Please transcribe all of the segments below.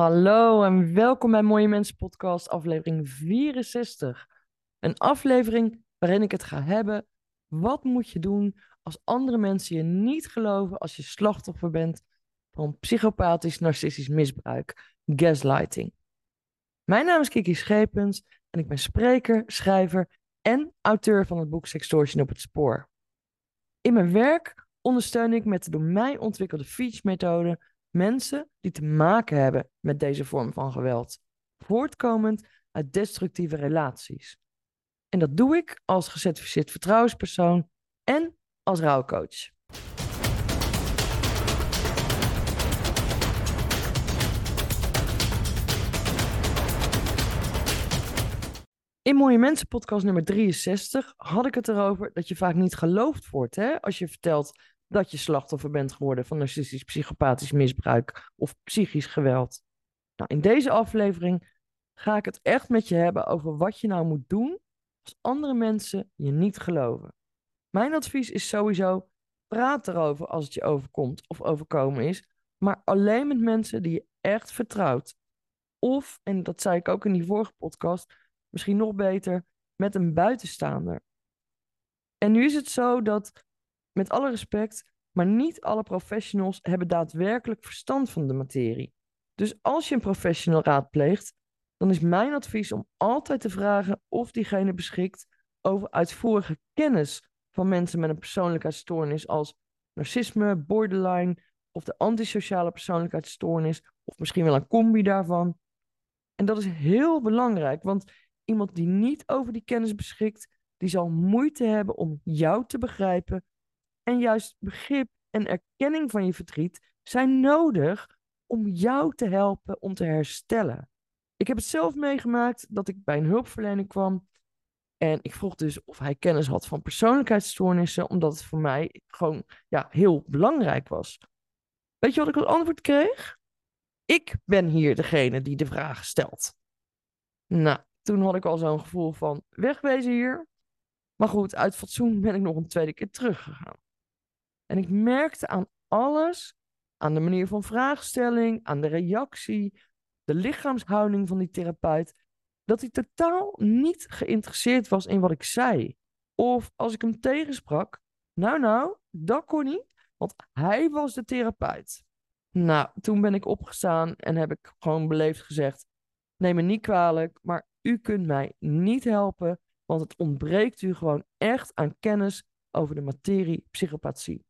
Hallo en welkom bij Mooie Mensen Podcast, aflevering 64. Een aflevering waarin ik het ga hebben. Wat moet je doen als andere mensen je niet geloven als je slachtoffer bent van psychopathisch narcistisch misbruik, gaslighting? Mijn naam is Kiki Schepens en ik ben spreker, schrijver en auteur van het boek Sextortion op het spoor. In mijn werk ondersteun ik met de door mij ontwikkelde Feach-methode mensen die te maken hebben met deze vorm van geweld, voortkomend uit destructieve relaties. En dat doe ik als gecertificeerd vertrouwenspersoon en als rouwcoach. In Mooie Mensen podcast nummer 63 had ik het erover dat je vaak niet geloofd wordt hè, als je vertelt dat je slachtoffer bent geworden van narcistisch psychopathisch misbruik of psychisch geweld. Nou, in deze aflevering ga ik het echt met je hebben over wat je nou moet doen als andere mensen je niet geloven. Mijn advies is sowieso: praat erover als het je overkomt of overkomen is, maar alleen met mensen die je echt vertrouwt. Of, en dat zei ik ook in die vorige podcast, misschien nog beter, met een buitenstaander. En nu is het zo dat met alle respect, maar niet alle professionals hebben daadwerkelijk verstand van de materie. Dus als je een professional raadpleegt, dan is mijn advies om altijd te vragen of diegene beschikt over uitvoerige kennis van mensen met een persoonlijkheidsstoornis als narcisme, borderline of de antisociale persoonlijkheidsstoornis, of misschien wel een combi daarvan. En dat is heel belangrijk, want iemand die niet over die kennis beschikt, die zal moeite hebben om jou te begrijpen en juist begrip en erkenning van je verdriet zijn nodig om jou te helpen om te herstellen. Ik heb het zelf meegemaakt dat ik bij een hulpverlener kwam. En ik vroeg dus of hij kennis had van persoonlijkheidsstoornissen, omdat het voor mij gewoon ja, heel belangrijk was. Weet je wat ik als antwoord kreeg? Ik ben hier degene die de vraag stelt. Nou, toen had ik al zo'n gevoel van wegwezen hier. Maar goed, uit fatsoen ben ik nog een tweede keer teruggegaan. En ik merkte aan alles, aan de manier van vraagstelling, aan de reactie, de lichaamshouding van die therapeut, dat hij totaal niet geïnteresseerd was in wat ik zei. Of als ik hem tegensprak, nou nou, dat kon niet, want hij was de therapeut. Nou, toen ben ik opgestaan en heb ik gewoon beleefd gezegd: Neem me niet kwalijk, maar u kunt mij niet helpen, want het ontbreekt u gewoon echt aan kennis over de materie psychopathie.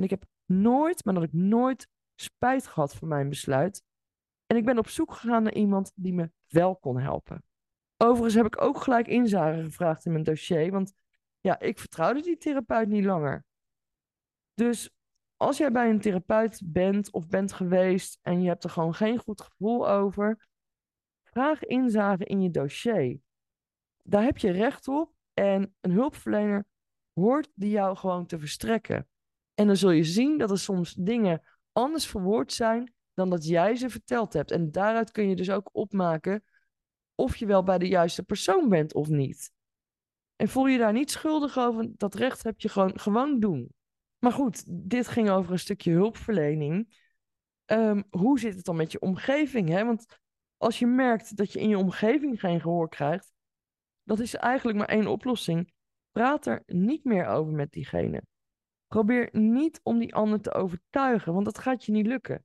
En ik heb nooit, maar dat ik nooit spijt gehad van mijn besluit. En ik ben op zoek gegaan naar iemand die me wel kon helpen. Overigens heb ik ook gelijk inzage gevraagd in mijn dossier, want ja, ik vertrouwde die therapeut niet langer. Dus als jij bij een therapeut bent of bent geweest en je hebt er gewoon geen goed gevoel over, vraag inzage in je dossier. Daar heb je recht op en een hulpverlener hoort die jou gewoon te verstrekken. En dan zul je zien dat er soms dingen anders verwoord zijn dan dat jij ze verteld hebt. En daaruit kun je dus ook opmaken of je wel bij de juiste persoon bent of niet. En voel je daar niet schuldig over, dat recht heb je gewoon, gewoon doen. Maar goed, dit ging over een stukje hulpverlening. Ehm, hoe zit het dan met je omgeving? Hè? Want als je merkt dat je in je omgeving geen gehoor krijgt, dat is eigenlijk maar één oplossing. Praat er niet meer over met diegene. Probeer niet om die ander te overtuigen, want dat gaat je niet lukken.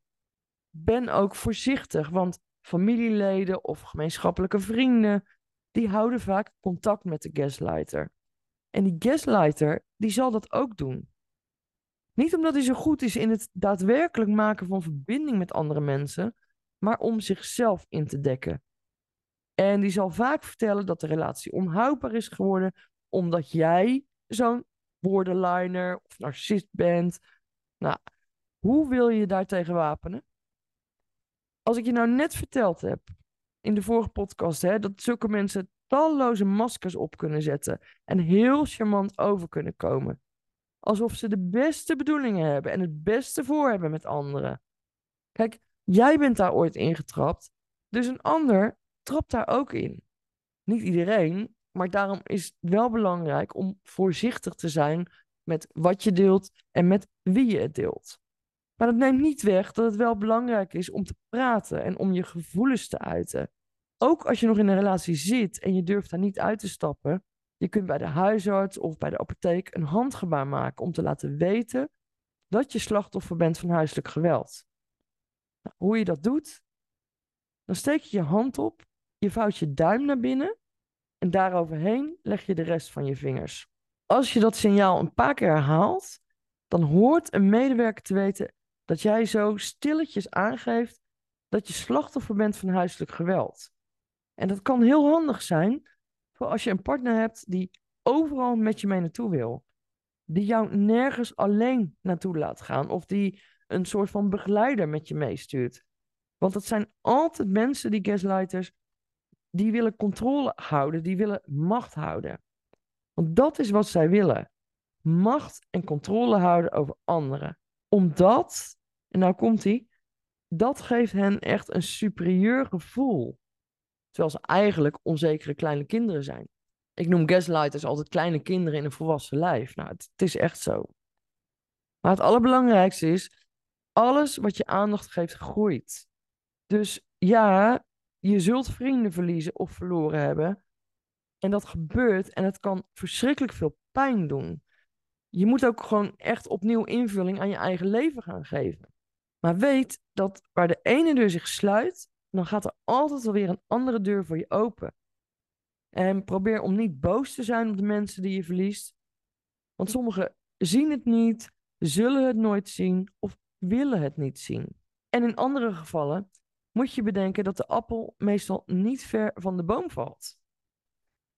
Ben ook voorzichtig, want familieleden of gemeenschappelijke vrienden, die houden vaak contact met de gaslighter. En die gaslighter, die zal dat ook doen. Niet omdat hij zo goed is in het daadwerkelijk maken van verbinding met andere mensen, maar om zichzelf in te dekken. En die zal vaak vertellen dat de relatie onhoudbaar is geworden omdat jij zo'n borderliner of narcist bent. Nou, hoe wil je daar tegen wapenen? Als ik je nou net verteld heb in de vorige podcast, hè, dat zulke mensen talloze maskers op kunnen zetten en heel charmant over kunnen komen. Alsof ze de beste bedoelingen hebben en het beste voor hebben met anderen. Kijk, jij bent daar ooit ingetrapt, dus een ander trapt daar ook in. Niet iedereen, maar daarom is het wel belangrijk om voorzichtig te zijn met wat je deelt en met wie je het deelt. Maar dat neemt niet weg dat het wel belangrijk is om te praten en om je gevoelens te uiten. Ook als je nog in een relatie zit en je durft daar niet uit te stappen, je kunt bij de huisarts of bij de apotheek een handgebaar maken om te laten weten dat je slachtoffer bent van huiselijk geweld. Nou, hoe je dat doet? Dan steek je je hand op, je vouwt je duim naar binnen en daaroverheen leg je de rest van je vingers. Als je dat signaal een paar keer herhaalt, dan hoort een medewerker te weten dat jij zo stilletjes aangeeft dat je slachtoffer bent van huiselijk geweld. En dat kan heel handig zijn voor als je een partner hebt die overal met je mee naartoe wil. Die jou nergens alleen naartoe laat gaan of die een soort van begeleider met je meestuurt. Want het zijn altijd mensen, die gaslighters, die willen controle houden, die willen macht houden. Want dat is wat zij willen. Macht en controle houden over anderen. Omdat, en nou komt hij, dat geeft hen echt een superieur gevoel. Terwijl ze eigenlijk onzekere kleine kinderen zijn. Ik noem gaslighters altijd kleine kinderen in een volwassen lijf. Nou, het, het is echt zo. Maar het allerbelangrijkste is, alles wat je aandacht geeft groeit. Dus ja, je zult vrienden verliezen of verloren hebben. En dat gebeurt en het kan verschrikkelijk veel pijn doen. Je moet ook gewoon echt opnieuw invulling aan je eigen leven gaan geven. Maar weet dat waar de ene deur zich sluit, dan gaat er altijd wel weer een andere deur voor je open. En probeer om niet boos te zijn op de mensen die je verliest. Want sommigen zien het niet, zullen het nooit zien of willen het niet zien. En in andere gevallen moet je bedenken dat de appel meestal niet ver van de boom valt.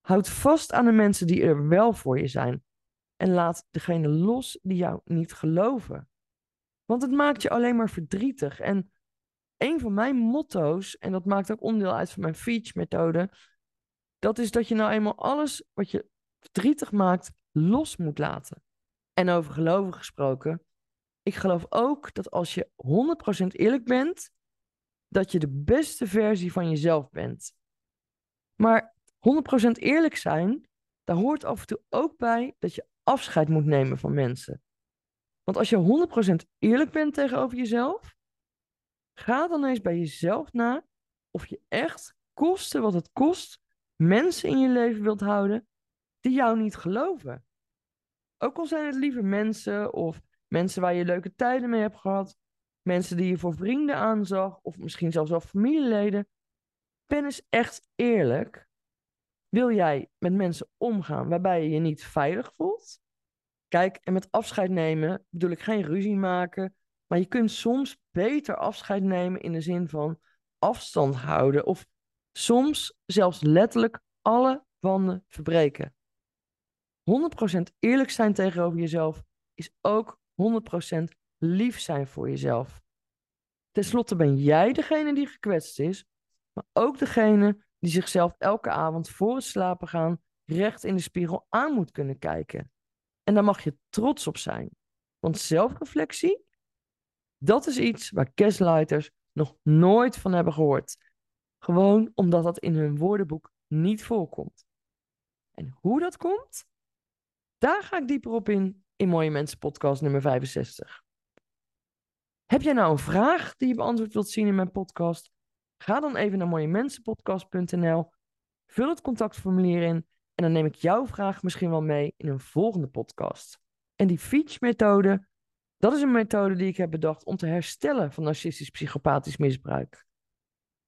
Houd vast aan de mensen die er wel voor je zijn en laat degene los die jou niet geloven. Want het maakt je alleen maar verdrietig. En een van mijn motto's, en dat maakt ook onderdeel uit van mijn Feach-methode, dat is dat je nou eenmaal alles wat je verdrietig maakt los moet laten. En over geloven gesproken, ik geloof ook dat als je 100% eerlijk bent, dat je de beste versie van jezelf bent. Maar 100% eerlijk zijn, daar hoort af en toe ook bij dat je afscheid moet nemen van mensen. Want als je 100% eerlijk bent tegenover jezelf, ga dan eens bij jezelf na of je echt, koste wat het kost, mensen in je leven wilt houden die jou niet geloven. Ook al zijn het liever mensen of mensen waar je leuke tijden mee hebt gehad, mensen die je voor vrienden aanzag of misschien zelfs wel familieleden. Ben eens echt eerlijk. Wil jij met mensen omgaan waarbij je je niet veilig voelt? Kijk, en met afscheid nemen bedoel ik geen ruzie maken, maar je kunt soms beter afscheid nemen in de zin van afstand houden of soms zelfs letterlijk alle wanden verbreken. 100% eerlijk zijn tegenover jezelf is ook 100% lief zijn voor jezelf. Ten slotte ben jij degene die gekwetst is, maar ook degene die zichzelf elke avond voor het slapen gaan recht in de spiegel aan moet kunnen kijken. En daar mag je trots op zijn. Want zelfreflectie, dat is iets waar gaslighters nog nooit van hebben gehoord. Gewoon omdat dat in hun woordenboek niet voorkomt. En hoe dat komt, daar ga ik dieper op in in Mooie Mensen podcast nummer 65. Heb jij nou een vraag die je beantwoord wilt zien in mijn podcast? Ga dan even naar mooiemensenpodcast.nl, vul het contactformulier in en dan neem ik jouw vraag misschien wel mee in een volgende podcast. En die Feach-methode, dat is een methode die ik heb bedacht om te herstellen van narcistisch psychopathisch misbruik.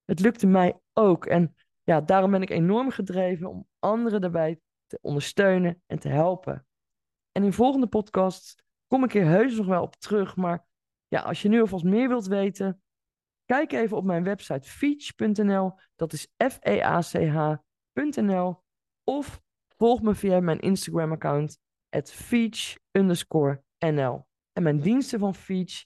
Het lukte mij ook en ja, daarom ben ik enorm gedreven om anderen daarbij te ondersteunen en te helpen. En in volgende podcasts kom ik er heus nog wel op terug, maar ja, als je nu alvast meer wilt weten, kijk even op mijn website feach.nl. Dat is F-E-A-C-H.nl. Of volg me via mijn Instagram-account, feach NL. En mijn diensten van Feach,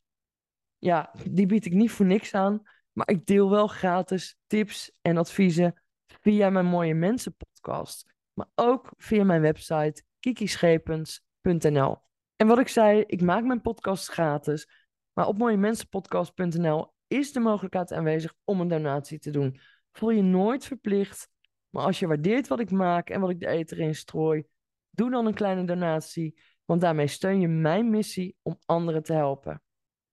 ja, die bied ik niet voor niks aan. Maar ik deel wel gratis tips en adviezen via mijn Mooie Mensen podcast. Maar ook via mijn website kikischepens.nl. En wat ik zei, ik maak mijn podcast gratis. Maar op mooiemensenpodcast.nl is de mogelijkheid aanwezig om een donatie te doen. Voel je nooit verplicht. Maar als je waardeert wat ik maak en wat ik de eten in strooi, doe dan een kleine donatie. Want daarmee steun je mijn missie om anderen te helpen.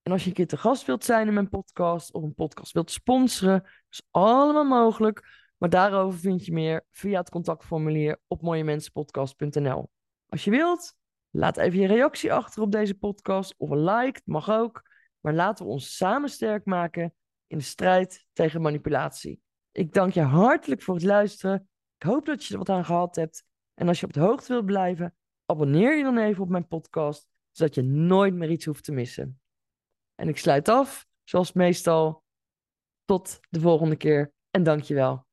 En als je een keer te gast wilt zijn in mijn podcast of een podcast wilt sponsoren, is allemaal mogelijk. Maar daarover vind je meer via het contactformulier op mooiemensenpodcast.nl. Als je wilt, laat even je reactie achter op deze podcast of een like, mag ook. Maar laten we ons samen sterk maken in de strijd tegen manipulatie. Ik dank je hartelijk voor het luisteren. Ik hoop dat je er wat aan gehad hebt. En als je op de hoogte wilt blijven, abonneer je dan even op mijn podcast, zodat je nooit meer iets hoeft te missen. En ik sluit af, zoals meestal. Tot de volgende keer en dank je wel.